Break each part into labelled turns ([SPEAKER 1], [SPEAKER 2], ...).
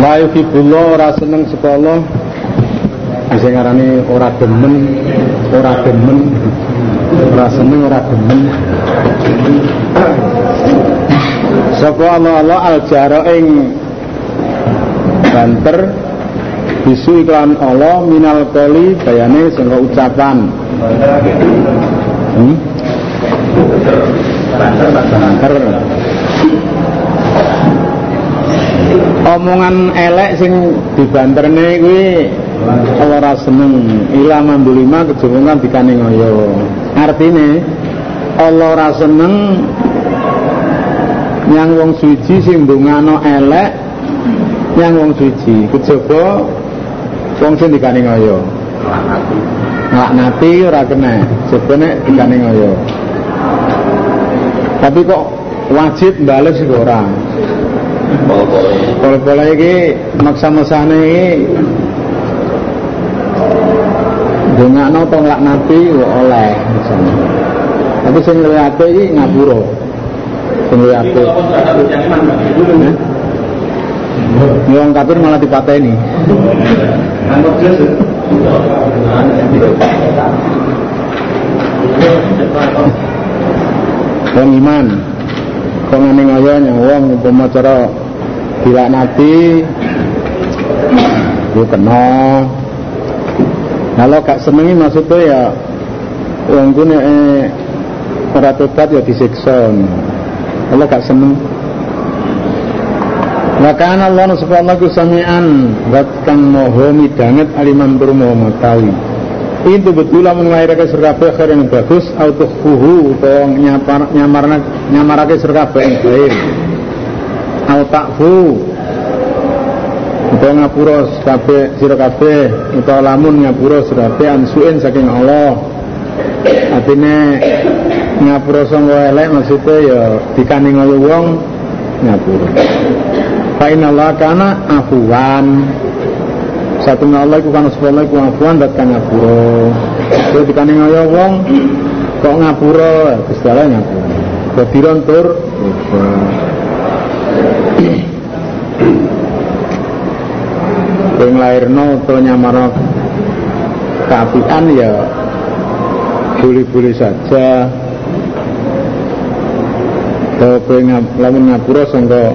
[SPEAKER 1] La yuhibbullah ora seneng sapa bisa ngarani ora demen ora demen. Ora seneng ora demen. Sapa Allah Allah al jara ing banter bisu iklan Allah minal koli bayane sangka ucapan. Hmm? banter omongan elek sing dibanterne kuwi ora seneng. Ila mandulima kejungan dikane ngoyo. Artine Allah ora seneng yang wong suci sing ndongano elek yang wong suci. Kejaba wong sing dikane ngoyo. Nglaknati ora kena. Jebone dikane ngoyo. Tapi kok wajib bales sih ora Pola-pola ini maksa-maksane ini Dongakno to nglaknati oleh misalnya. Tapi sing luwih apik iki ngapura. Sing luwih apik. Wong kafir malah dipateni. Wong iman. Kok ngene ngoyo wong umpama cara dilaknati yo kena kalau gak senengi maksudnya ya wong ku nek eh, ora ya disiksa kalau gak seneng Wa kana Allah subhanahu samian zat kang maha midanget aliman tur maha matawi. Itu betul lamun nglairake surga akhir yang bagus auto kuhu nyamarna nyamarake surga yang baik. Takfu utawa ngapura kabeh sira utawa lamun ngapura sira kabeh ansuin saking Allah. Artine ngapura sangka elek maksudnya ya dikane ngoyo wong ngapura. Fa inna Allah kana afuwan. Satu Allah iku kana sepuluh iku afuwan dat kang ngapura. Kowe dikane ngoyo wong kok ngapura Gusti Allah ngapura. Dadi tur Kowe nglairno utawa nyamarno keapian ya boleh-boleh saja. Kalau kowe lamun ngapura sangka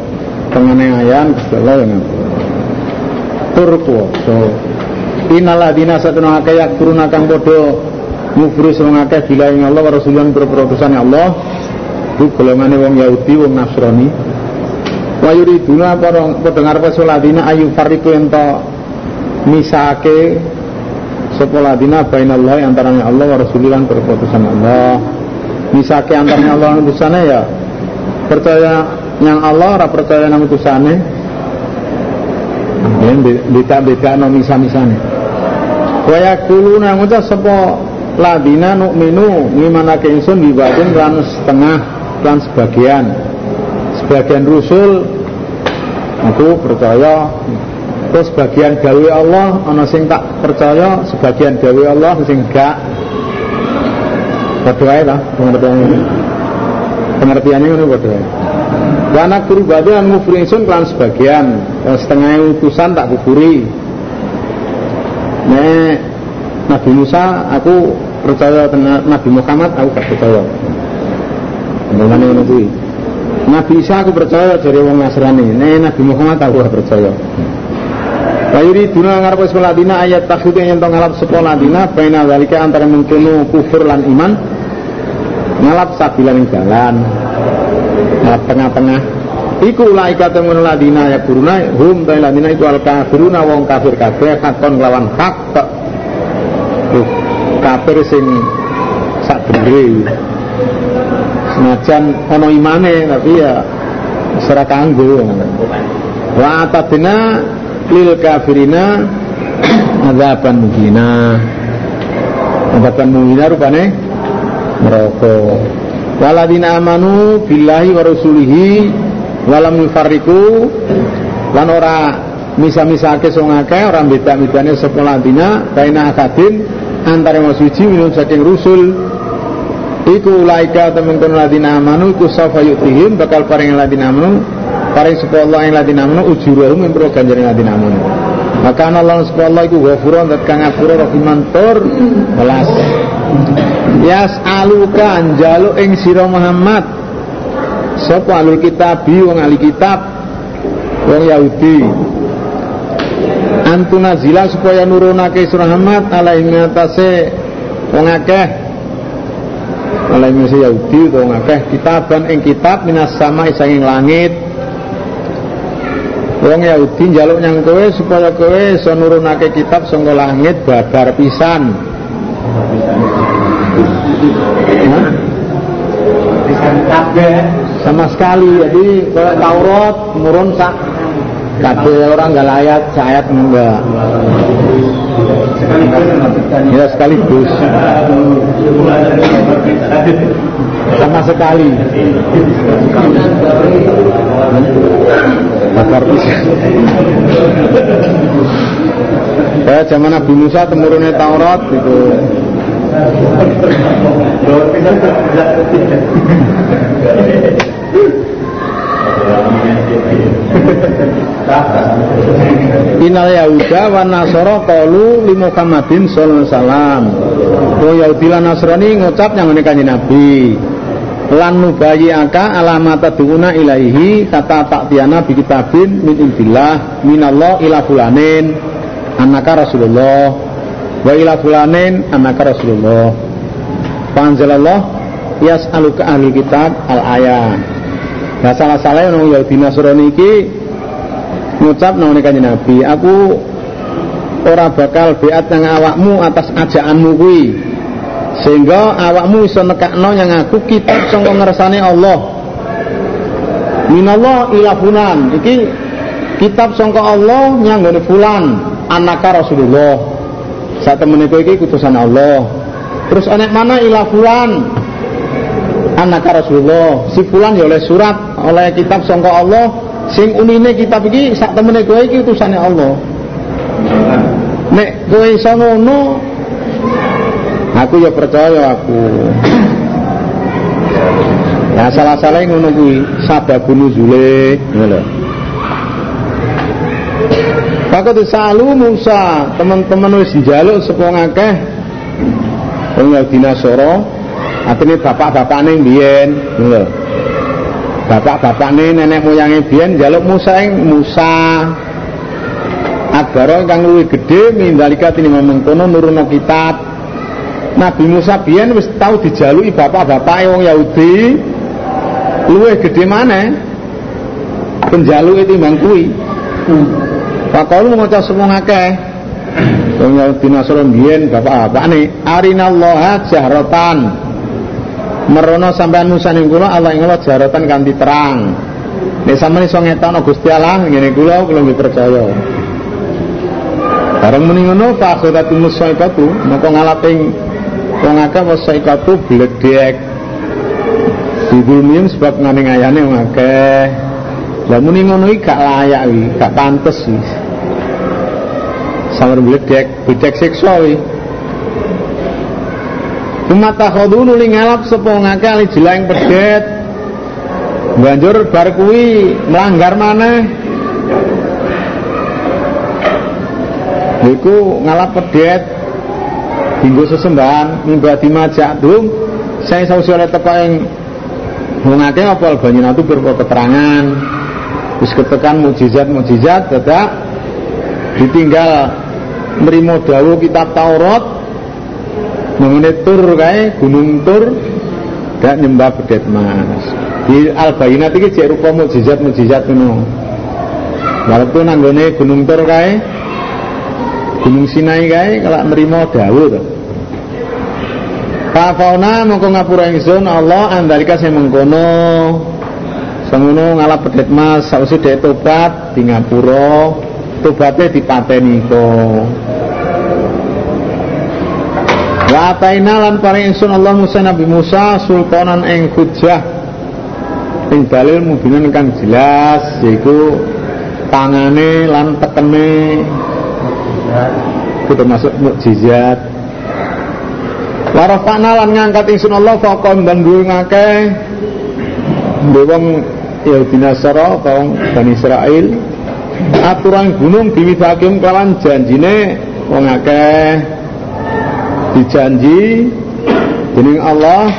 [SPEAKER 1] penganiayaan Gusti Allah yang ngapura. Kuwasa. Inaladina satuna akeh yak turun kang padha mufri sing akeh bila ing Allah wa rasulan berprodusan Allah. Itu golongane wong Yahudi wong Nasrani. Wa yuriduna para pendengar pesuladina ayu fariku ento misake sapa ladina bainallah antaranya Allah wa rasulan berprodusan Allah. Misake antaranya Allah lan utusane ya percaya yang Allah ora percaya nang utusane yen beda-beda no misa-misane wa yakuluna ngucap sapa ladina nu'minu ngimanake ingsun dibadin lan setengah lan sebagian sebagian rusul aku percaya terus sebagian gawe Allah ana sing tak percaya sebagian gawe Allah sing gak padha ae ta pengertiane pengertiannya ngono padha ae Wanak turu badhe an ngufri kelan sebagian setengah utusan tak kukuri. Nek Nabi Musa aku percaya Nabi Muhammad aku gak percaya. Ngono kuwi. Nabi Isa aku percaya dari wong Nasrani. Nek Nabi Muhammad aku gak percaya. Wayuri duna ngarep sekolah dina ayat takhud yang to ngalap sekolah dina baina walika antara mungkinu kufur lan iman. Ngalap sabilan jalan. Nah, tengah-tengah. Iku laika temen ladina ya buruna hum ta ladina iku al kafiruna wong kafir kabeh hakon lawan hak kafir sing sak bener senajan ono imane tapi ya secara kanggo. Wa atadina lil kafirina azaban mugina azaban mugina rupane merokok waladina amanu billahi wa rasulihi walam yufarriku lan ora misa-misake sing akeh ora beda-bedane sapa ladina baina akadin antara wong suci minum saking rusul iku laika temen kon ladina amanu iku safa yutihim bakal paring ladina amanu paring supaya Allah yang ladina amanu ujurahum yang perlu ganjaran ladina amanu. Maka Allah supaya Allah iku ghafurun dat kang ngapura rahiman tur welas. Yas aluka anjalu ing sira Muhammad. Sapa alul kitab wong ahli kitab wong Yahudi. Antuna zila supaya nurunake surah Muhammad ngatase wong akeh alaihi Yahudi wong akeh kitaban ing kitab minas sama isanging langit Wong Yahudi njaluk nyang kowe supaya kowe iso nurunake kitab saka langit babar pisan.
[SPEAKER 2] Pisan kabeh
[SPEAKER 1] Sama sekali. Jadi kalau Taurat murun sak kabeh orang enggak layat, sayat enggak. Ya sekaligus. Sama sekali. Bakar pisan. Ya zaman Nabi Musa temurunnya Taurat itu
[SPEAKER 2] Lewat pisan
[SPEAKER 1] Inal Yahuda wa Nasara qalu li Muhammadin sallallahu alaihi wasallam. Oh Yahudi lan Nasrani ngucap yang ngene kanjeng Nabi. Lan nubayyaka alamata duuna ilaihi kata taktiana bi kitabin min indillah minallah ila fulanin anaka Rasulullah wa ila fulanin anaka Rasulullah. Panjalallah yas'aluka ahli kitab al ayat. Nah salah-salah yang Yahudi Nasrani iki ngucap nang kanjeng Nabi, aku ora bakal beat nang awakmu atas ajaanmu kuwi. Sehingga awakmu iso nekakno yang aku kitab sangka ngersane Allah. Minallah ila fulan. Iki kitab sangka Allah nyanggone fulan, anaka Rasulullah. Saat temene iki kutusan Allah. Terus anak mana ila fulan? Anaka Rasulullah. Si fulan ya oleh surat, oleh kitab sangka Allah sing unine kitab iki sak temene kowe iki utusane Allah. Nek kowe iso ngono aku ya percaya aku. Ya salah-salah ngono kuwi sababun nuzule ngono lho. Pakot salu Musa, teman-teman wis njaluk sapa ngakeh wong Yahudi Nasara, atine bapak-bapakne mbiyen, ngono lho. bapak-bapakne nenek moyange biyen njaluk Musa ing Musa agara ingkang luwih gedhe mindalika tinimbang mengkono nurono kitab. Nabi Musa biyen wis tau dijaluki bapak-bapake wong Yahudi. Luwih gedhe maneh? Penjaluke timbang kuwi. Pakalu ngucap semua ngakeh Wong Yahudi Nasrani biyen bapak-bapakne arinallaha jahratan merono sampean Musa ning kula Allah ing Allah jaratan kanthi terang. Nek sampeyan iso ngetokno Gusti Allah ngene kula kula nggih percaya. Bareng muni ngono fa akhiratu musaikatu moko ngalaping wong akeh musaikatu bledek. Dibulmiun sebab ngane ngayane wong akeh. Lah muni ngono iki gak layak iki, gak pantes iki. Samar bledek, bledek siksa iki. Umata khodu nuli ngalap ngake ali jelaing pedet. Banjur bar kuwi melanggar maneh. Iku ngalap pedet Hinggo sesembahan mimba dimajak dum Saya sausi oleh teka yang Mengake apa albanyina itu berupa keterangan Terus ketekan mujizat-mujizat Dadak Ditinggal Merimo dawu kitab Taurat mengenai tur kae gunung tur gak nyembah bedet mas. Di al bayinat iki jek rupa mukjizat mukjizat ngono. Walaupun nanggone gunung tur kae gunung Sinai kae kalau nerima dawuh to. Fauna mongko ngapura ingsun Allah andalika sing mengkono. Sengono ngalap pedet mas. Sausi dek tobat di ngapura tobatnya dipateni kok Wa ataina lan paring ingsun Allah Musa Nabi Musa sultanan ing hujjah ing dalil mubinan kang jelas yaiku tangane lan tekene. Itu termasuk mukjizat. Warafana lan ngangkat ingsun Allah faqon dan ngakeh. Wong Yahudi Nasara atau Bani Israel aturan gunung biwithakim kelawan janjine wong akeh dijanji dening Allah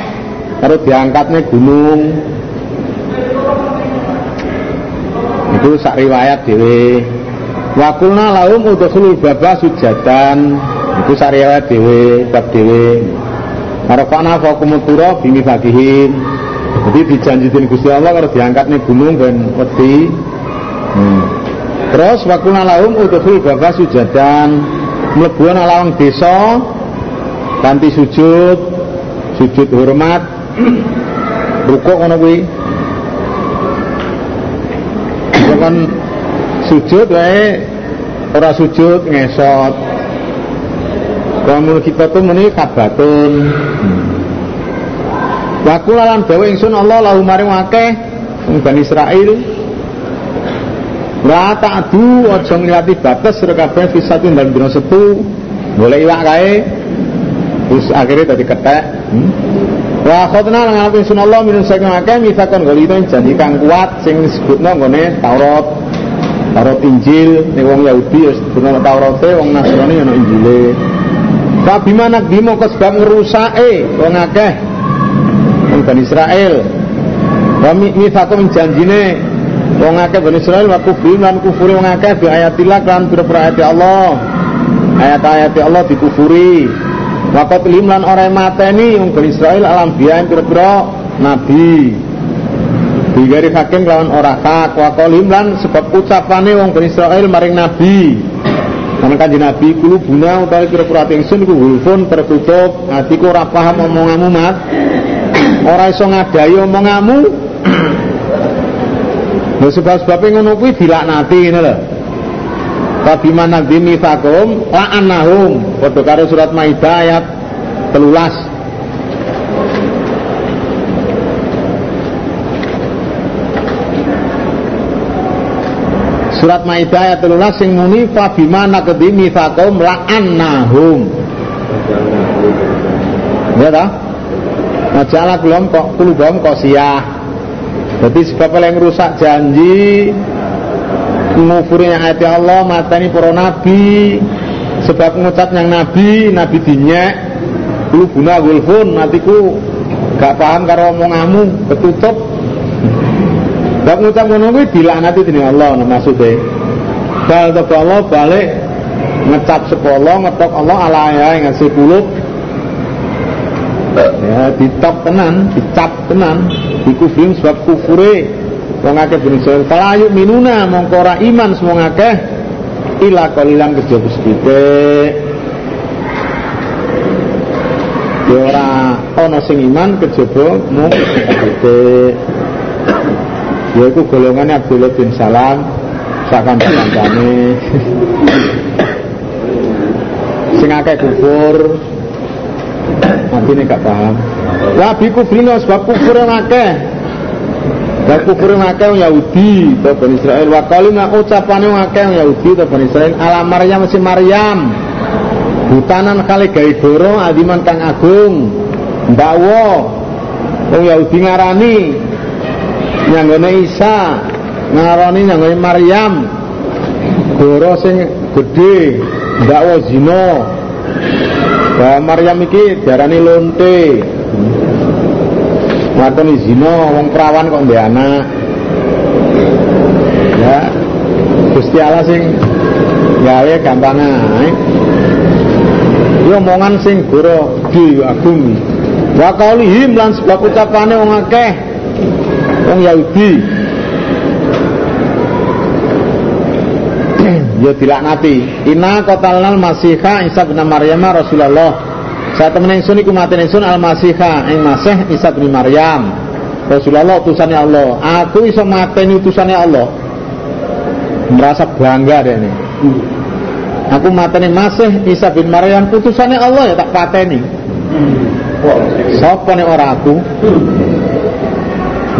[SPEAKER 1] karo diangkatnya gunung. Itu sak riwayat dhewe. Wa kulna lahum udkhulul baba sujatan itu sak riwayat dhewe bab dhewe. Arafana faukumut tura bimi fakihim jadi dijanjikan Gusti Allah kalau diangkatnya gunung dan wedi. Hmm. terus wakuna lahum udhul baba sujadan melebuan alawang desa ganti sujud sujud hormat. Rukuk ngono kuwi. Kan sujud wae ora sujud ngesot. Kamu kita tuh meni kabatun. Waku lalan dawa ingsun Allah lahu maring akeh Bani Israel La ta'du aja ngliwati batas sira kabeh fisatin dan dina setu. Boleh iwak kae terus akhirnya tadi ketek hmm? Wa khotna lan ngalapi sun Allah minum saking akeh misakon itu janji kang kuat sing disebutno nggone Taurat Taurat Injil ning wong Yahudi ya disebutno Taurate wong Nasrani ana Injile Kabima nak bimo kesebab ngerusake wong akeh wong Bani Israel. Wa mithakum janjine wong akeh Bani Israel wa kufri lan kufuri wong akeh bi ayatillah kan pira-pira ayat Allah. Ayat-ayat Allah dikufuri. Wa qatlim lan ora mateni wong Bani Israel alam biyen pira-pira nabi. Digari hakim lawan ora hak wa qalim lan sebab ucapane wong Bani Israel maring nabi. Karena kanji Nabi kulu buna utawi kira-kira ingsun iku wulfun tertutup hatiku ora paham omonganmu mat ora iso ngadai omonganmu Lha sebab-sebab ngono kuwi dilaknati ngene lho Tapi mana dimi fakum la'annahum padha karo surat Maidah ayat 13 Surat Maidah ayat 13 sing muni fa bima naqdi mitsaqum la'annahum. Ya ta? Majalah belum kok kulubam kosiyah. Jadi sebab yang rusak janji ngufurinya ayat Allah matani para nabi. Sebab ngucap yang nabi nabi dinyek. Kulubuna gulfun natiku gak paham karo omongamu ketutup. Bab ngucap ngono kuwi dilaknati dening Allah maksude. Bal Allah balik ngecap sepolo ngetok Allah ala ya ngasih kulub ya ditop tenan dicap tenan dikufrim sebab kufure wong akeh ben Israel fala minuna mongko ora iman semua akeh. Ila qalilan kejaba sithik ya ora sing iman kejaba mung sithik yaitu golongannya Abdullah bin Salam sakan kancane sing akeh kufur. Ini gak paham. Wa bi kufrina sebab kufur akeh dan kufur akeh Yahudi atau Bani Israel. Wa kalima ucapane akeh Yahudi atau Bani Israel ala Maryam si Maryam. Hutanan kali gawe doro adiman kang agung. Mbawa wong Yahudi ngarani. Nyanggone Isa ngarani nyanggone Maryam. Doro sing gede ndakwa zina. Bah Maryam iki diarani lonte Watoni zina wong perawan kok ndek anak. Ya Gusti Allah sing gawe gampang ae. Yo omongan sing goro di agung. Wa qaulihim lan sebab ucapane wong akeh wong Yahudi. Ya dilaknati. Inna qatalnal masiha Isa bin Maryam Rasulullah saat temen ingsun iku mati ingsun al masiha ing masih Isa bin Maryam. Rasulullah utusannya Allah. Aku iso mateni utusannya Allah. Merasa bangga deh ini. Aku mateni masih Isa bin Maryam utusannya Allah ya tak pateni. Sopo nih orang aku?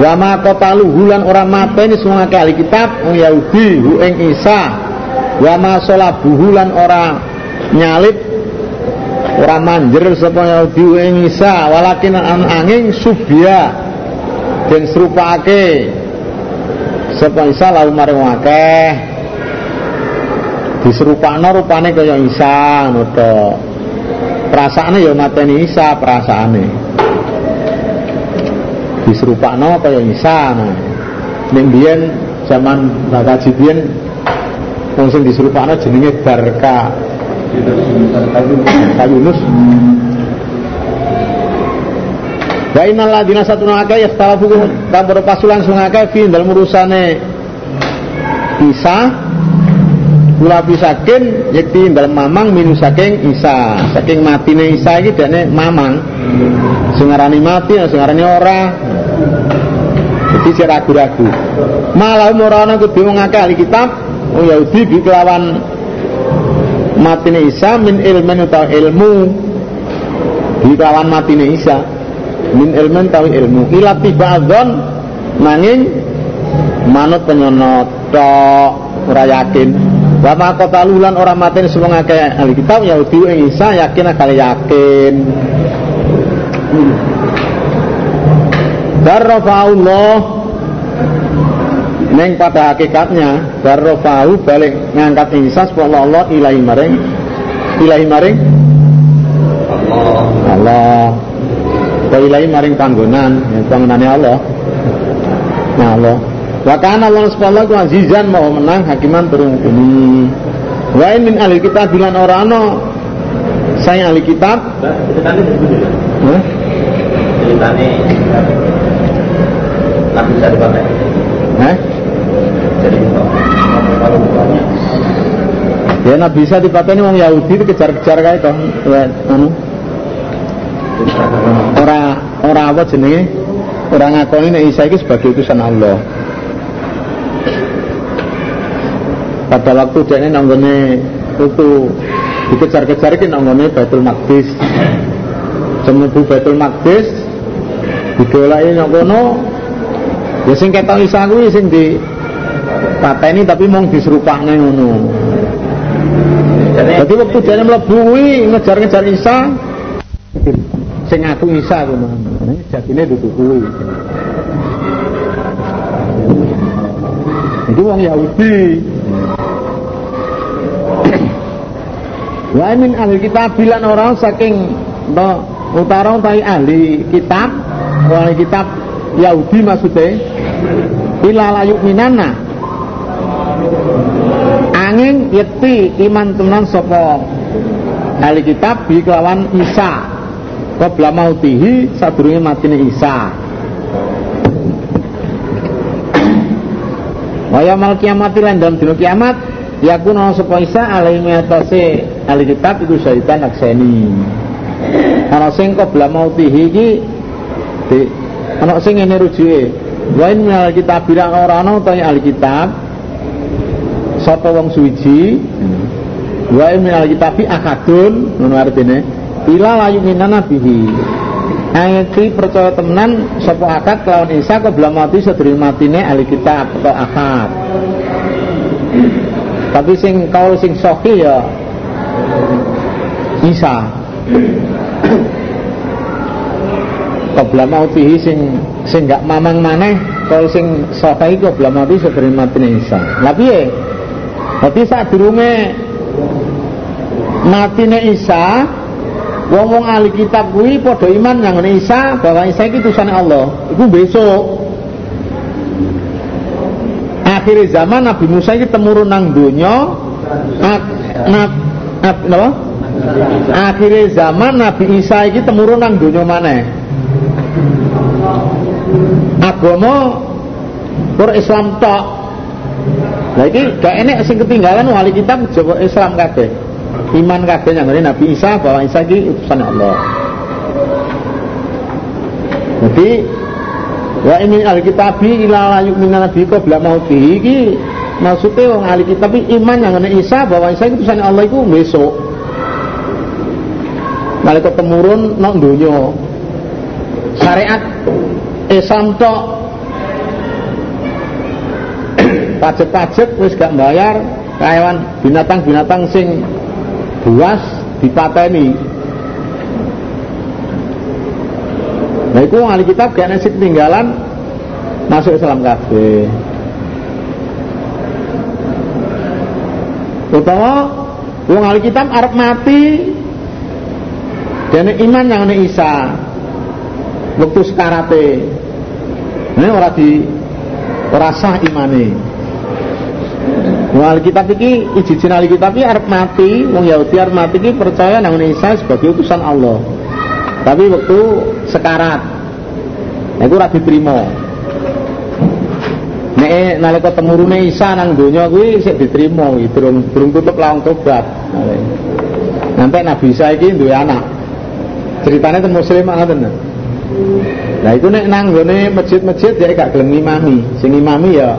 [SPEAKER 1] Wa ma qatalu hulan mateni semua kali kitab Yahudi hu ing Isa. Wa ma salabuhu lan ora ora manjer sapa Yahudi hu ing Isa walakin an angin subya den serupake sapa Isa lau maring akeh. Diserupakno rupane kaya Isa ngono to perasaane ya mateni Isa perasaane. Diserupakno kaya Isa nah. Ning zaman Mbak biyen wong sing diserupakno jenenge Barka Yunus. Wa innal ladina satuna akeh yakhtalafu kang berpasulan sung akeh fi dalem urusane Isa kula pisakin yakti dalam mamang minu saking Isa. Saking matine Isa iki dene mamang. Sing ngarani mati sing ngarani ora. Jadi saya ragu-ragu. Malah ora ana kudu ahli kitab wong Yahudi kelawan matine Isa min ilmen utawa ilmu. Di kelawan matine Isa. Min ilmen tawi ilmu. Ila tibadzon nanging manut penyonot tok ora yakin. Wa ma qatalulan ora maten semua ngake ahli kitab Yahudi ing Isa yakin akal yakin. Allah Neng pada hakikatnya Darrofa'u balik ngangkat Isa Supaya Allah ilahi maring Ilahi maring Allah Allah Wa maring panggonan, ya, panggonane Allah. Nah Allah. Wa kana Allah subhanahu wa azizan mau menang hakiman turun ini. Wa in min ahli kitab bilan ora ana saya ahli kitab. Ceritane Hah? Ceritane Nabi bisa dipakai. Hah? Jadi kalau bukannya Ya Nabi bisa dipateni wong Yahudi dikejar-kejar kae to. Anu? Ora ora apa jenenge? Ora ngakoni nek Isa iki sebagai utusan Allah. Pada waktu dia nanggone itu dikejar-kejar iki nanggone Baitul Maqdis. Semubu Baitul Maqdis digolaki nang kono. Ya sing ketok Isa kuwi sing di pateni tapi mung diserupakne ngono jadi waktu dia mlebu kuwi ngejar-ngejar Isa sing ngaku Isa ngono. Jatine dudu kuwi. Itu wong Yahudi. Wa min ahli kitab bilan orang saking no, utara utawi ahli kitab, ahli kitab Yahudi maksudnya ila layuk minana angin yeti iman tenan sapa? Ahli kitab bi kelawan Isa. Qabla mautihi sadurunge matine Isa. Waya mal kiamat lan dalam dina kiamat yakuna sapa Isa alaihi atase ahli kitab iku syaitan akseni. Ana sing qabla mautihi iki di ana sing ngene rujuke. Wa in minal kitab bilang ora ana utahe ahli sapa wong suwiji? Wa in minal kitab akadun ngono artine Bila layu minana bihi Ayati percaya temenan Sopo akad kelawan Isa belum mati sedri matine ahli kitab atau akad. Tapi sing kau sing soki ya Isa. Qabla mautihi sing sing gak mamang maneh kalau sing sokai qabla mati sedri matine Isa. Lah piye? Saat durunge matine Isa Wong-wong ahli kitab kuwi padha iman yang Isa bahwa Isa itu utusane Allah. Iku besok. Akhir zaman Nabi Musa iki temurun nang donya. Akhir zaman Nabi Isa iki temurun nang donya maneh. Agama Pur Islam tok. Lah iki gak enek sing ketinggalan wali kitab Jawa Islam kabeh iman kabeh nyanggone Nabi Isa bahwa Isa iki utusan Allah. Jadi wa ini alkitabi ila la yu'minu nabi qabla mauti iki maksudnya wong ahli kitab iman yang Isa bahwa Isa itu utusan Allah itu besok. Malaikat temurun nang donya. Syariat Islam tok pajak-pajak terus gak bayar kawan binatang-binatang sing buas dipateni. Nah itu ahli kitab gak nasib tinggalan masuk Islam kafe. utawa wong ahli kitab arep mati dan iman yang ini Isa waktu sekarate. Ini orang di rasa imani Ahli kitab iki ijijin ahli kitab iki mati wong Yahudi arep mati iki percaya nang Isa sebagai utusan Allah tapi waktu sekarat nah, itu ora diterima Nek nalika temurune Isa nang donya kuwi sik diterima kuwi durung tutup lawang tobat. Sampai Nabi Isa iki duwe anak. Ceritanya ten muslim ngoten. Nah itu nek nang gone masjid-masjid ya gak gelem ngimami. Sing ngimami ya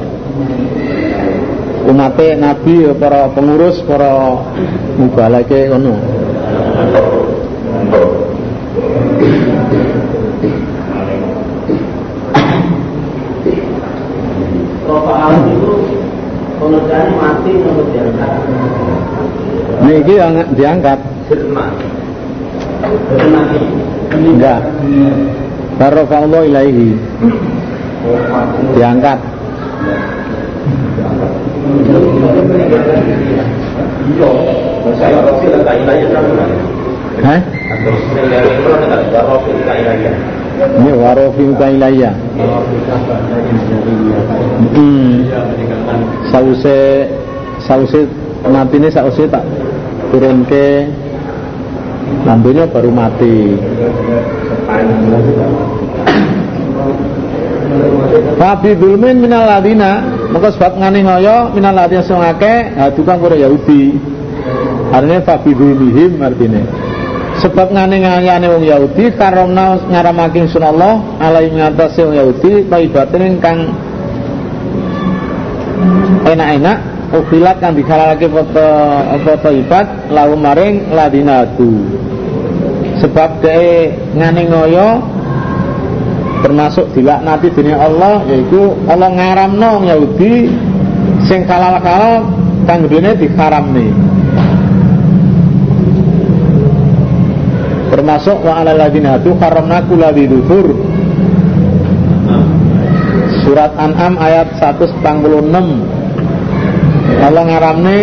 [SPEAKER 1] umate Nabi ya para pengurus, para mubalake ngono. Niki yang diangkat. Enggak. Allah ilaihi. Diangkat.
[SPEAKER 3] Iya, saya Rasul.
[SPEAKER 1] Hah? Ini warofi ilaiya. Hmm. Sause sause mati ini sause tak turun ke baru mati. Fabi dulmin minal ladina Maka sebab ngani ngoyo minal ladina sing akeh tukang kura Yahudi. Artinya fabi dulmihim artinya. Sebab ngani ngani wong Yahudi Karena ngaramakin sunallah Alai mengatasi wong Yahudi Taibatin kang Enak-enak Ufilat kang lagi foto foto ibat lalu maring ladinatu. Sebab de ngani ngoyo termasuk dilaknati dunia Allah yaitu Allah ngaramno Yahudi sing kalal-kalal kang dene nih termasuk wa ala ladina hadu karamna kula dufur surat An'am ayat 146 Allah ngaramne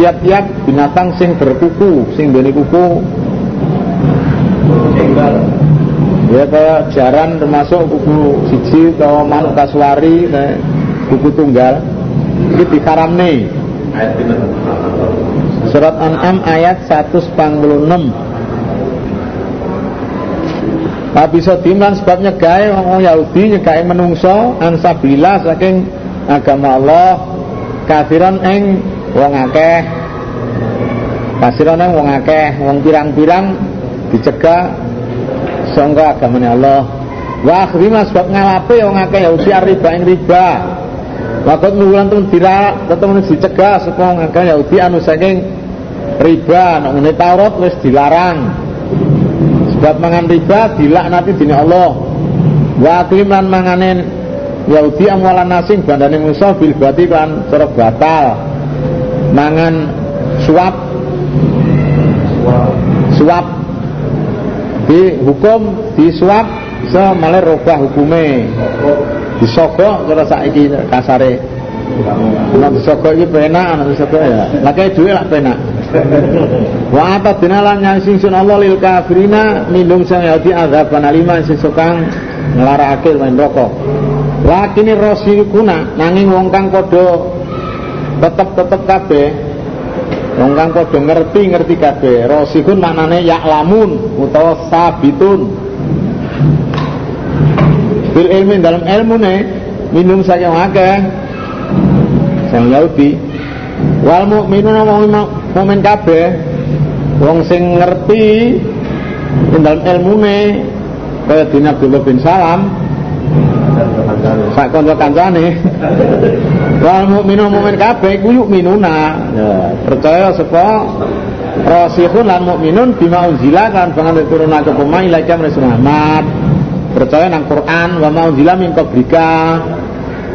[SPEAKER 1] tiap-tiap binatang sing berkuku sing duwe kuku ya kayak jaran termasuk kuku siji atau manuk kasuari nah, kuku tunggal. Ini dikaramne surat An'am ayat 146 Tapi bisa timan sebab nyegai orang Yahudi nyegai menungso ansabila saking agama Allah kafiran eng wong akeh. Kafiran eng wong akeh wong pirang-pirang dicegah sangka agamane Allah. Wa akhrima sebab ngalape wong akeh Yahudi riba ing riba. Waktu nuwulan tuh tidak tetep dicegah saka wong akeh Yahudi anu saking riba. Nek ngene Taurat wis dilarang. Sebab mangan riba dilaknati dini Allah. Wa aklim lan manganen Yahudi amwalan nasing bandane Musa bil bati kan cara batal. Mangan suap. Suap hukum di suap bisa malah robah hukume disogok cara saiki kasare Nek disogok iki penak, nek disogok ya. Lah kaya dhuwit lak penak. Wa atadina lan sing sun Allah lil kafirina minum sang yati azab panalima sing sukang nglarakake main rokok. Lakini kuna nanging wong kang padha tetep-tetep kabeh wong kang padha ngerti-ngerti kabeh. Rasikun maknane yaklamun utawa sabitun. Bil ilmi dalam ilmune minum saya akeh sang Yahudi wal mukminuna mukmin kabeh wong sing ngerti ing dalem ilmune kaya dina Abdullah bin Salam sak kanca-kancane wal mukminu mukmin kabeh iku yuk minuna. Ya, percaya sapa? Rasikhun lan mukminun bima unzila kan bangan turunake pemain ilaika Muhammad percaya nang Quran wa ma unzila min qablika.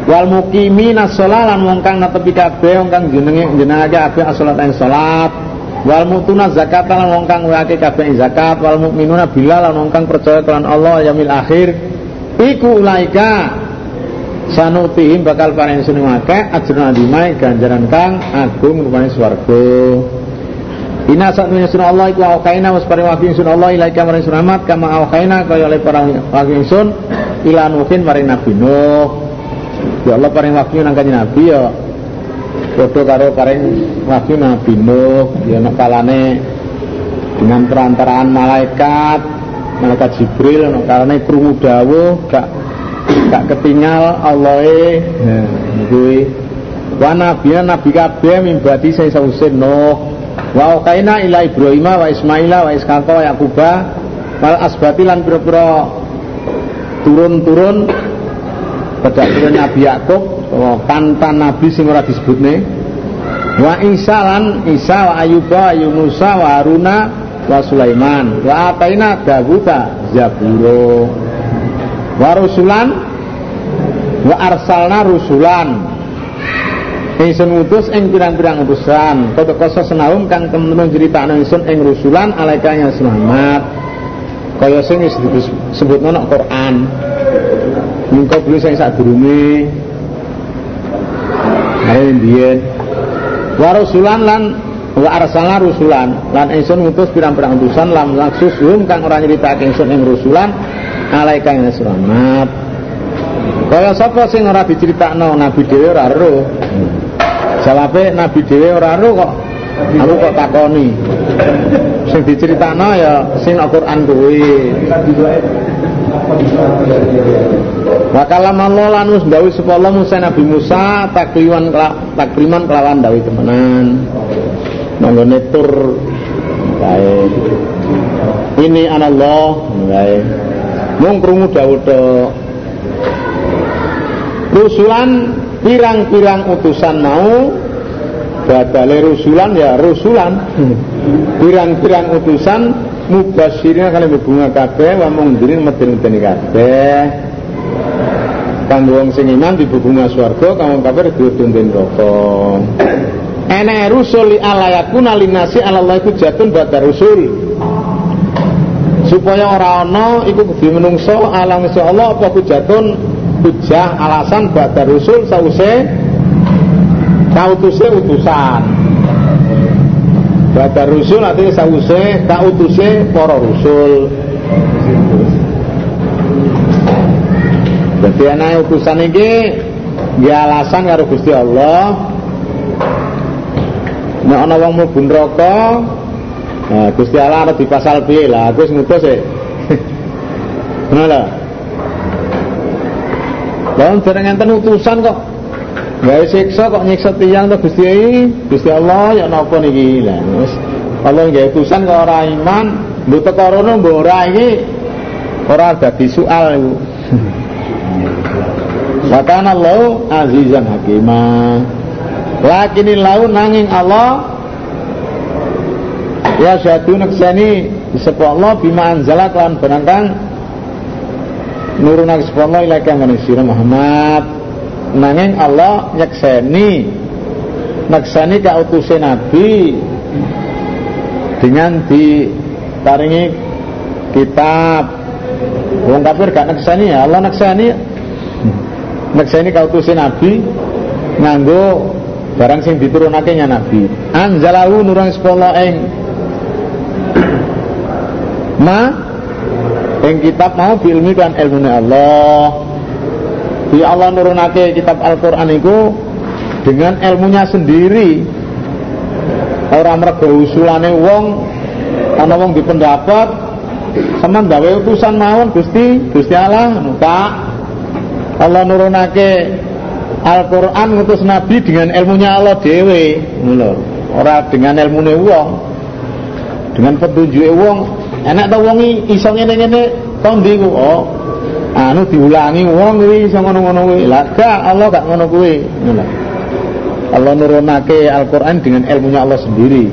[SPEAKER 1] Wal muqimina shalah lan wong kang netepi kabeh wong kang jenenge jenenge kabeh salat ing salat wal mutuna zakat lan wong kang wake kabeh zakat. Wal mukminuna bilal lan wong kang percaya kelan Allah yaumil akhir iku ulaika. Sanutihim bakal paring sun akeh ajrun adimai ganjaran kang agung rupane swarga. Ina saat sun Allah iku awkaina was paring wahyu sun Allah ilaika maring sun amat kama awkaina kaya oleh para wahyu sun ila nuhin maring nabi Nuh. Ya Allah paring wahyu nang kanjeng nabi ya. Padha karo paring wahyu nabi Nuh ya nek kalane dengan perantaraan malaikat malaikat Jibril nek kalane krungu dawuh gak gak ketinggal Allah e kuwi wa nabi nabi kabeh mimbati saya sausin Nuh. Wa kaina ila Ibrahim wa Ismaila wa Ishaqa wa Yaquba. Wal asbati lan pira-pira turun-turun pada turun Nabi Yakub pantan Nabi sing ora disebutne. Wa Isa lan Isa wa Ayuba wa Yunusa wa Haruna wa Sulaiman. Wa ataina Dawuda Zaburo. Wa rusulan. Wa arsalna rusulan. Ingsun ngutus ing pirang-pirang utusan. Kota kosa senawum kang temen-temen critakno ingsun ing rusulan alaika yang selamat. Kaya sing disebut nang Quran. Mengko beli sing sadurunge. Ayo ndiyen Wa lan wa arsalna rusulan lan ingsun ngutus pirang-pirang utusan lam laksus hum kang ora nyritake ingsun ing rusulan alaika yang selamat Kaya sapa sing ora diceritakno nabi dhewe ora ero. Jawabe nabi dhewe ora ero kok. Aku kok takoni. Sing diceritakno ya sing Al-Qur'an kuwi. Wa kalam Allah lan wis dawuh sapa Allah Musa Nabi Musa takliman kelawan dawuh temenan. Manggone tur. Kae. Ini anallah kae. Mung krungu dawuh rusulan pirang-pirang utusan mau. Badale rusulan ya rusulan. Pirang-pirang utusan mubasirina kali bunga kabeh wa mungdirin medeni-medeni kabeh. Kanggo wong sing iman dibubunga swarga kang kafir diuntun neraka enek rusul li alayakuna linasi Allah iku jatun badar rusul. Supaya ora ana iku kudu menungso alang Allah apa kujatun hujah alasan badar rusul sause kautuse utusan. Badar rusul artinya sause kautuse para rusul. Jadi anak utusan ini ya alasan karo Gusti Allah nek ana wong mlebu neraka nah Gusti Allah ada di pasal piye lah aku wis ngutus e. Ngono Lawan bareng enten utusan kok. Gawe siksa kok nyiksa tiyang to Gusti Gusti Allah ya napa niki? Lah wis. Allah gawe utusan kok ora iman mbok teko rono mbok ora iki. Ora dadi soal iku. Wa Allah azizan hakimah Lakinil lau nanging Allah Ya syahadu naksani Disebut Allah bima anzala kelawan benangkang nuruna Allah ilaika manusia Muhammad. Nanging Allah nyakseni naksani ka utuse nabi dengan diparingi kitab. Wong kafir gak naksani ya Allah naksani. Naksani ka utuse nabi nganggo barang sing diturunake nya nabi. Anzalahu nurun Allah ing ma? Yang kitab mau ilmi kan ilmu Allah. Di Allah nurunake kitab Al-Quran itu dengan ilmunya sendiri. Orang mereka usulane wong ana wong di pendapat sama gawe utusan mawon Gusti Gusti Allah Pak. Allah nurunake Al-Quran ngutus Nabi dengan ilmunya Allah dewe orang dengan ilmunya wong dengan petunjuk wong. Enak tau wongi iso ngene-ngene to ndi oh anu diulangi wong kuwi iso ngono-ngono kuwi. Allah gak ngono kuwi Allah nurunake Al-Qur'an dengan ilmunya Allah sendiri.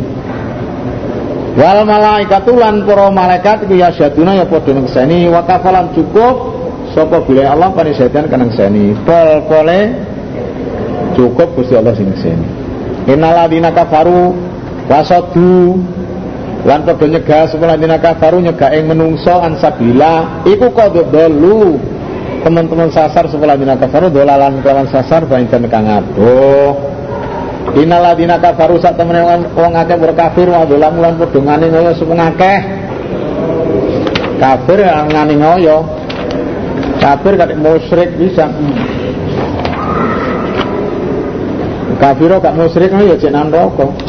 [SPEAKER 1] Wal malaikatulan para malaikat iku ya syaduna ya padha ngekseni wa kafalan cukup sapa bila Allah panisatan kanang seni. Pol pole cukup Gusti Allah sing ngekseni innalladzina kafaru wasadu. Lan padha nyegah sapa ladina kafaru nyegah ing menungso ansabila iku qad dalu teman-teman sasar sekolah dina kafaru dolalan kelawan sasar dan kang adoh. Inaladina kafaru sak temene wong akeh berkafir wa dolan mulan padha ngane ngoyo sepung akeh. Kafir ngane ngoyo. Kafir kadek musyrik bisa kafir gak musyrik ngoyo cek nang rokok.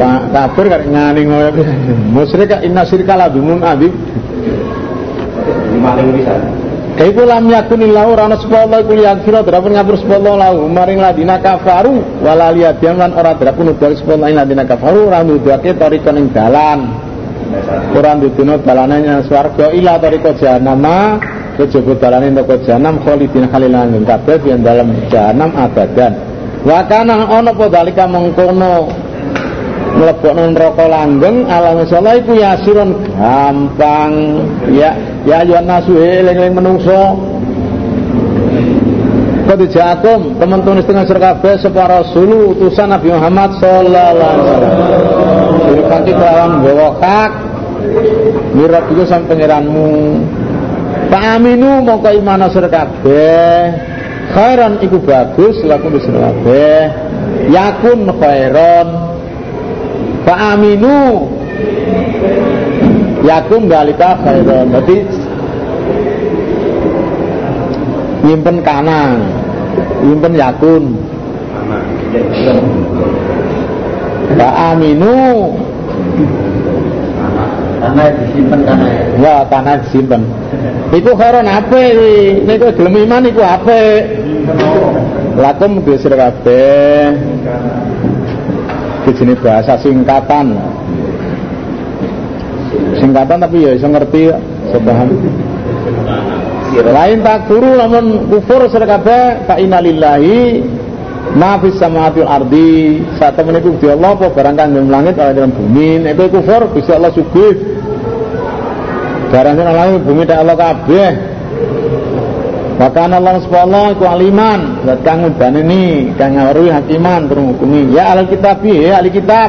[SPEAKER 1] Pak kafir kan ngani ngoyo. Musyrik inna syirka la bimun adib
[SPEAKER 3] maling bisa.
[SPEAKER 1] Iku lam yakun illahu rana sepuluh iku yakfira drapun ngapur sepuluh lahu. Maring ladina kafaru wala liyadian lan ora drapun udah sepuluh ladina kafaru ora nuduhake tarika ning dalan. Ora ndudono dalane nyang swarga ila tarika jahanama kejaba dalane neraka jahanam khalidin khalilan kabeh yen dalam jahanam abadan. Wa kana ana apa dalika mengkono? Mlebokno neraka langgeng ala masalah iku yasirun. Gampang. Ya ya ayo nasu eling-eling menungso. Kau jakum teman-teman setengah serkabe separa rasul utusan Nabi Muhammad sallallahu alaihi wasallam. Sirkanti kelawan bawa kak Mirat itu sang pangeranmu. Pak Aminu mau kau imana serkabe khairan iku bagus laku di serkabe yakun khairon Pak Aminu yakun balika khairon jadi nyimpen kana nyimpen yakun. Pak Aminu
[SPEAKER 2] Karena disimpan karena
[SPEAKER 1] ya tanah disimpen Iku khairon apa ini Niku gelem iman iku apa Lakum dusir kabeh. Iki jenis bahasa singkatan. Singkatan tapi ya bisa ngerti ya. Bisa paham. Lain tak guru namun kufur sira kabeh fa innalillahi ma fis samawati wal ardi. Saat iku di Allah apa barang kang langit ala dalam bumi. Kowe kufur Gusti Allah sugih barang sing langit bumi tak Allah kabeh Bahkan Allah subhanahu iku aliman Zat kang ini Kang ngaruhi hakiman Turun hukumi Ya ahli kitab Ya ahli kitab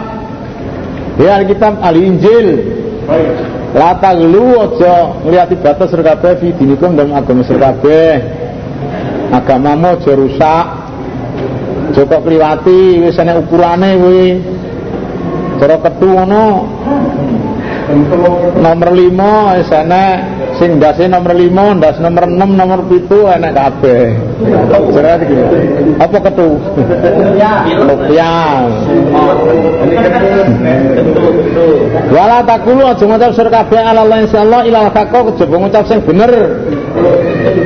[SPEAKER 1] Ya ahli kitab ahli injil Lata gelu aja ngliati batas sira kabeh fi dinikum dalam agama sira kabeh. Agamamu aja rusak. Aja kok kliwati wis ana ukurane kuwi. Cara ketu ngono. Nomor 5 wis ana sing ndase nomor 5, ndas nomor 6, nomor 7 enak kabeh. Iki. Apa ketu? Rupiah. Wala takulu aja ngucap sur kabeh ala Allah insyaallah ilal hakka kejaba ngucap sing bener.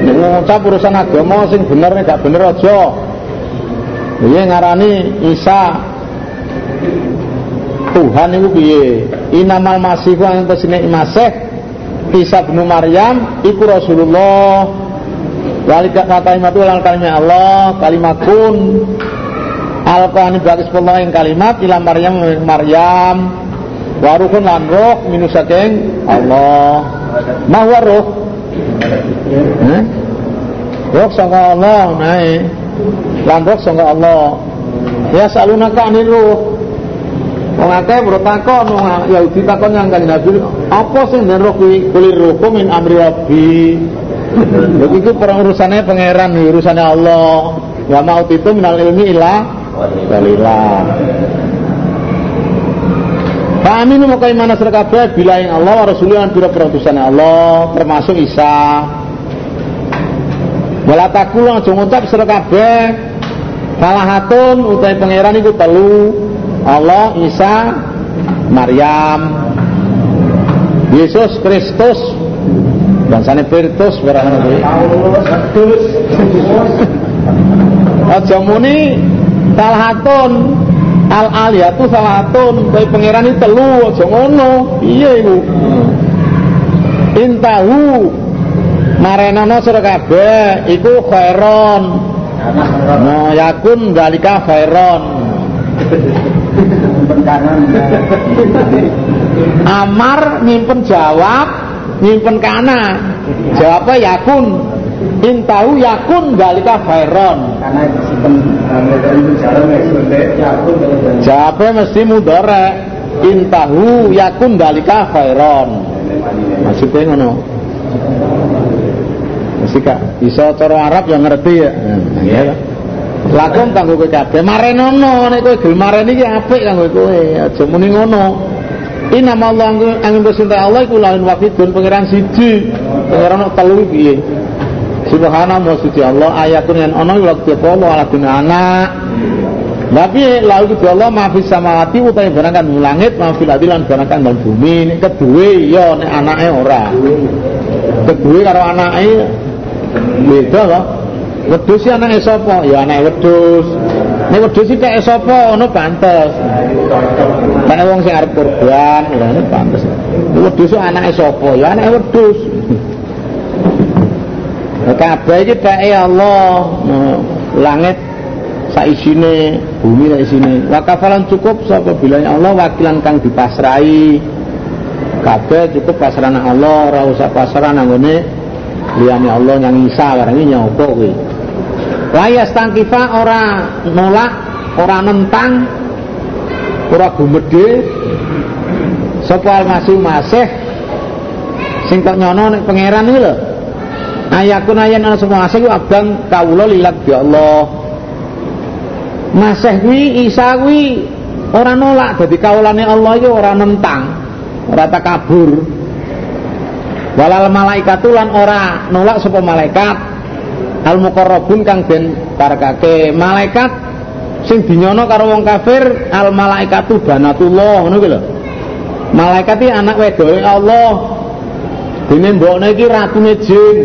[SPEAKER 1] Ngucap urusan agama sing bener gak bener aja. Iya ngarani Isa Tuhan itu piye? Inamal masih ku antasine Masih. Isa bin Maryam iku Rasulullah. Walika kata imatu lan kalimat Allah kalimat kun Al-Qur'an bagus yang kalimat ila Maryam Maryam. Waruhun lan roh minu saking Allah. Mahwa roh eh? roh sangka Allah nae lan roh sangka Allah. Ya salunaka anil roh Wong akeh bro takon wong Yahudi takon yang kanjeng Nabi apa sing den roh kuwi? Kulir roh min amri rabbi. Lha iku urusannya pangeran urusannya Allah. Wa mau itu minal ilmi illa walillah Kami mau kaya mana serkabe bila yang Allah Rasulullah pira Allah termasuk Isa. Wala takul aja ngucap serkabe hatun utai pangeran iku telu Allah, Isa, Maryam, Yesus Kristus bangsane Pirtus barang kuwi. Aja muni salhatun al aliyatu salhatun kowe pangeran iki telu aja ngono. Piye iku? Intahu marenana sira kabeh iku khairon. Nah, yakun dalika khairon. Amar nyimpen jawab, nyimpen kana. Jawabnya yakun. Intahu yakun dalika khairon.
[SPEAKER 2] karena dari jalan yakun
[SPEAKER 1] Jawabnya mesti mudore. Intahu yakun dalika khairon. maksudnya ngono mesti kak iso cara Arab yang ngerti ya ya lakum kanggo kowe kabeh. Marenono nek kowe gel mareni iki apik kanggo kowe. Aja muni ngono. Inama Allah angin bersinta Allah iku lain wakidun pangeran siji pangeran telu piye? Subhanallah suci Allah ayatun yang ono waktu Allah ala anak. Tapi lalu itu Allah maafis samawati utai barangkan langit maafil adilan barangkan dalam bumi. Ini kedua ya ini anaknya ora. Kedua karo anaknya beda loh wedus sih anaknya sopo ya anaknya wedus ini wedus sih kayak sopo ono pantes karena wong sing arep kurban ya ini pantes wedus sih anaknya sopo ya anaknya wedus kabeh iki bae Allah langit saisine bumi saisine. Wa kafalan cukup sapa bilanya Allah wakilan kang dipasrai kabeh cukup pasrah Allah ora usah pasrah nanggone liyane Allah yang Isa barang iki nyopo kuwi la yastangkifa ora nolak ora nentang ora gumedhe. Sapa almasih masih? Sing nyono nek pangeran iki lho. Ayakun ayan ana semua asih abang kawula lilat ya Allah. Masih kuwi Isa kuwi ora nolak dadi kawulane Allah iki ora nentang, ora takabur. Walal malaikatu lan ora nolak sapa malaikat al muqarrabun kang den parekake malaikat sing dinyono karo wong kafir al malaikatu banatullah ngono kuwi lho. Malaikat iki anak wedoke Allah. Dene mbokne iki ratune jin,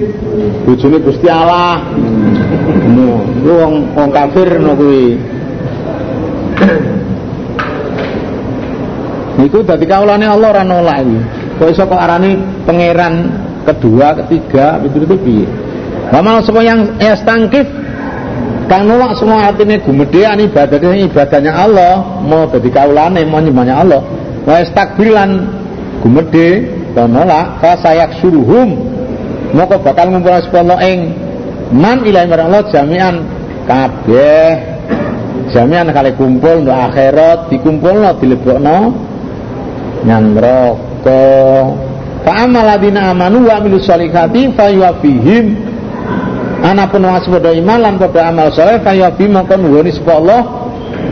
[SPEAKER 1] bojone Gusti Allah. Ngono, wong wong kafir ngono kuwi. Niku dadi kaulane Allah ora nolak iki. Kok iso kok arani pangeran kedua, ketiga, itu itu piye? Mamal semua yang estangkif kang nolak semua artinya gumedean ibadahnya ibadahnya Allah mau dadi kaulane mau nyembahnya Allah. Wa estakbilan gumede dan nolak. Fa sayak suruhum moko bakal ngumpulkan sepuluh ing man ilahi marang Allah jami'an kabeh. Jami'an kali kumpul untuk akhirat dikumpul no dilebokno nyang neraka. Fa amal ladina amanu wa amilus solihati fa yuwafihim ana pun padha iman lan amal saleh fa yuwafihim mongko nuwuni sapa Allah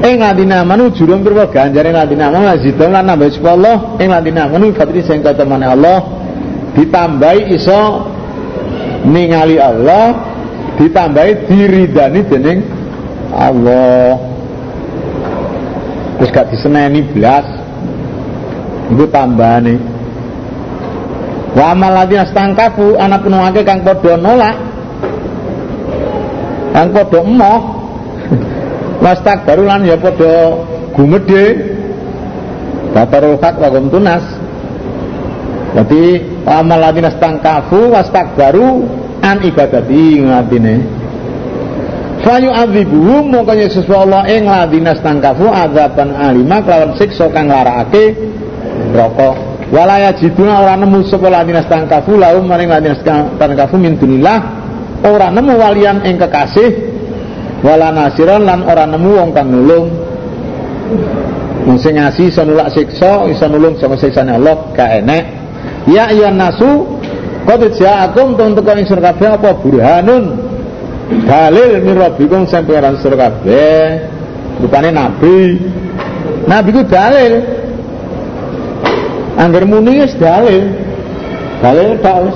[SPEAKER 1] ing ladina amanu jurung pira ganjare ladina amanu lazidun lan nambah sapa Allah ing ladina amanu fadri sing katemane Allah. Ditambahi iso ningali Allah ditambahi diridani dening Allah. Terus gak diseneni belas itu tambahane. Wa amal ladina stangkafu anak penuhake kang padha nolak kang padha emoh. Wastak barulan ya padha gumedhe. Batarul hak wa tunas. Jadi amal ladina stangkafu wastak baru an ibadati ngatine Fayu adzibuhum mongkanya sesuai Allah ing ladina stangkafu azaban alima kelawan siksa kang larakake rokok walaya jiduna orang nemu sapa ladina stangkafu laum maring ladina stangkafu min dunillah ora nemu walian ing kekasih wala nasiran lan ora nemu wong kang nulung. Sing ngasih iso nulak siksa iso nulung saka siksane Allah ka enek. Ya ayyuhan nasu qad ja'akum tuntuka ing sira kabeh apa burhanun? Dalil min rabbikum sampai ran sira kabeh. Rupane nabi. Nabi ku dalil. Angger muni wis dalil. Dalil tak.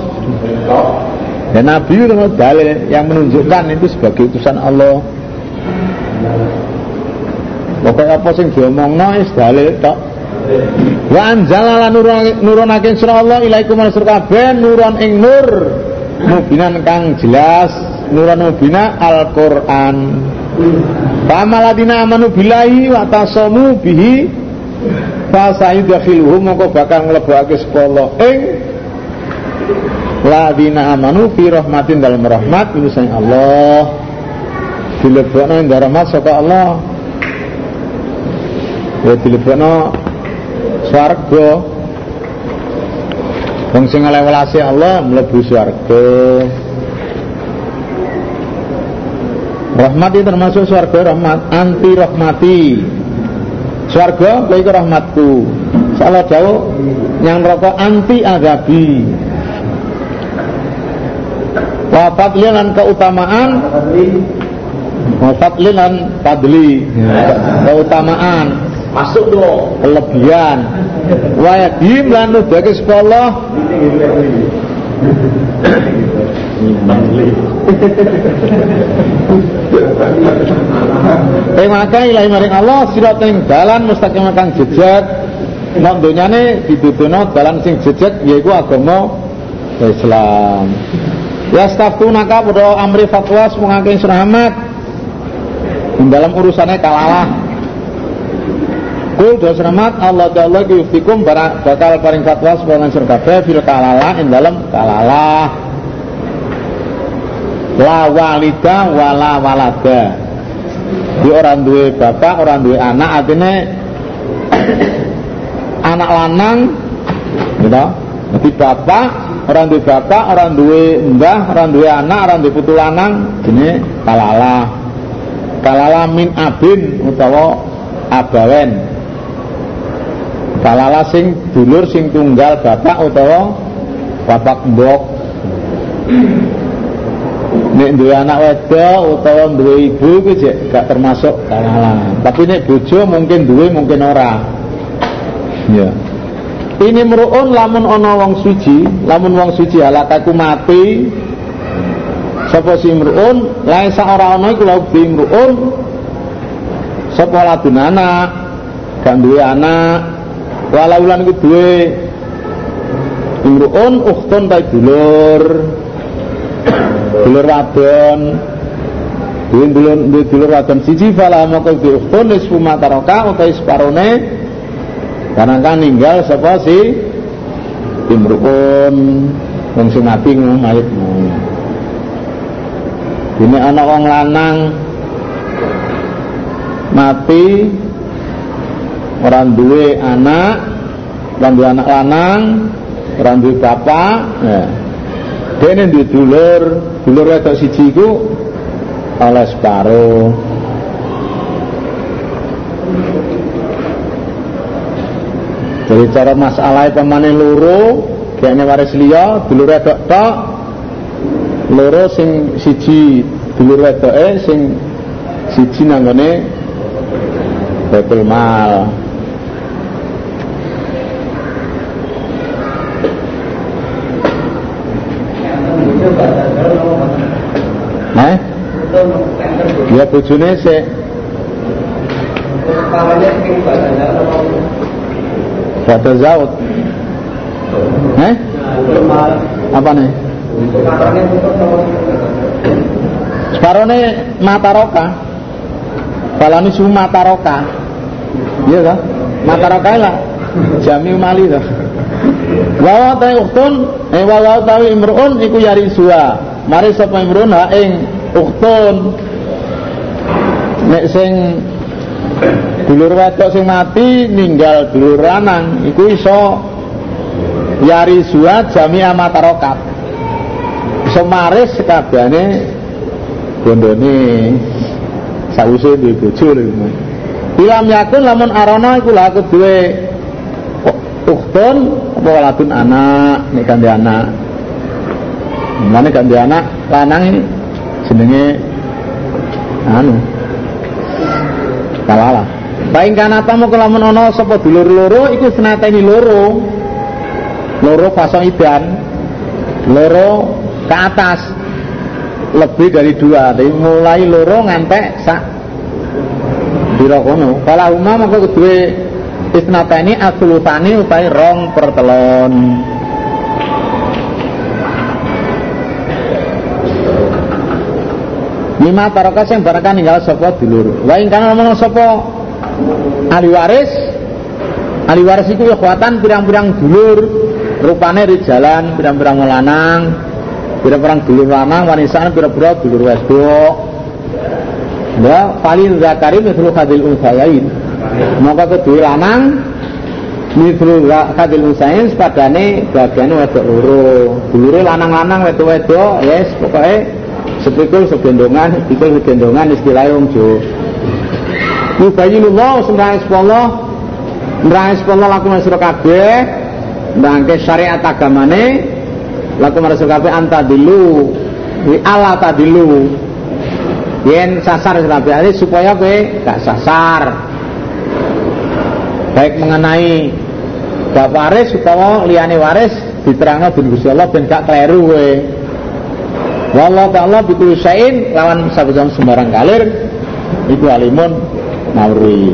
[SPEAKER 1] Dan Nabi itu dalil yang menunjukkan itu sebagai utusan Allah. Pokoknya apa sing diomongno wis dalil tok. Wa anzalala nurunaken sira Allah ilaikum mansur kabeh nuron ing nur mubinan kang jelas nuran mubina Al-Qur'an. Pamaladina amanu billahi wa tasamu bihi fa sayudkhiluhum moko bakal mlebokake sepolo ing ladina amanu fi rahmatin dalam rahmat sayang Allah. Dilebokno ing rahmat saka Allah? Ya dilebokno swarga. Wong sing Allah mlebu swarga. Rahmat itu termasuk swarga rahmat anti rahmati. Swarga iku rahmatku. Kalau jauh yang rokok anti agabi. Lan keutamaan. Lan padli keutamaan.
[SPEAKER 3] Masuk dong.
[SPEAKER 1] kelebihan. Wayadim lan nubake sekolah. Maka ilahi maring Allah sirat ing dalan mustaqim kang jejak. Nek donyane dituduhno dalan sing jejak yaiku agama Islam. Ya staftunaka pada amri fatwa semangake surahamat dalam urusannya kalalah. Kul doa selamat. Allah Ta'ala yuftikum bakal paring fatwa sebuah sur kabeh fil kalalah. In dalam kalalah. La walida wala walada. Di orang duwe bapak orang duwe anak artinya anak lanang gitu. Jadi bapak orang duwe bapak orang duwe mbah orang duwe anak orang duwe putu lanang ini kalalah kalalah min abin utawa abawen. Kalalah sing dulur sing tunggal bapak utawa bapak mbok. Nek duwe anak wedok utawa duwe ibu ku jek gak termasuk kalalah tapi nek bojo mungkin duwe mungkin ora. Ya ini meruun lamun ana wong suci lamun wong suci halakaku mati. Sapa si meruun lain sak ora ana iku lauk di meruun sapa ladun anak? Gak anak. Walau lan iku duwe. Imruun ukhtun ta dulur. Dulur wadon. Dulur dulur wadon siji fala maka di ukhtun nisfu separone karena kan ninggal sapa si imruun wong sing mati mayitmu ini anak wong lanang mati orang duwe anak orang duwe anak lanang orang duwe bapak ya. ini duwe dulur dulur wedok siji ku oleh separuh jadi cara masalah pemane loro kayaknya waris liya dulur wedok tok. Loro sing siji dulur wedoke sing siji nanggone Baitul mal. Eh? Ya bojone sik Bata zaut. Eh? Apa nih? Separone mataroka. Balani su mataroka. Iya kan? Mataroka lah. Jami umali lah Wawa tawi uktun Eh wawa tawi imruun Iku yari suwa Mari sapa imruun ha ing uktun. Nek sing Dulur wedok sing mati Ninggal dulur lanang Iku iso Yari suwa jami amatarokat Iso maris sekabane Bondone Sause duwe bojo lho Bilam yakun lamun arana iku lah duwe ukhtun apa waladun anak nek kan anak. Mulane kan anak lanang ini jenenge anu kalala. Baing kana apa mau lamun ana sapa dulur loro iku senateni loro. Loro fasong idan. Loro ke atas. Lebih dari dua, dari mulai loro ngantek sak Biro kono. Kalau umma maka kedua isnatani asulutani utai rong pertelon. Lima tarokas yang barakan ninggal sopo dulur. Wa ingkang ngomong sopo ahli waris. Ahli waris itu ya kuatan pirang-pirang dulur. Rupane di jalan pirang-pirang lanang. Pirang-pirang dulur lanang wanisan pirang-pirang dulur wedok. Ya, paling zakari mithlu hadil unsayain. Maka kedua lanang mithlu hadil unsayain sepadane bagiane wedok loro. Dulure lanang-lanang wedok-wedok, yes, pokoknya sepikul segendongan, pikul segendongan istilahnya wong. Yubayinullah sembah Allah Nrangi sepuluh laku masuk kabeh. Nrangke syariat agamane Laku masuk kabeh antadilu. Wi ala tadilu. Yen sasar kabeh supaya kowe gak sasar. Baik mengenai bab waris utawa liyane waris diterangno bin Gusti Allah ben gak kleru kowe. Wallahu ta'ala bikul syai'in lawan sabetan sembarang kalir. Iku alimun nawri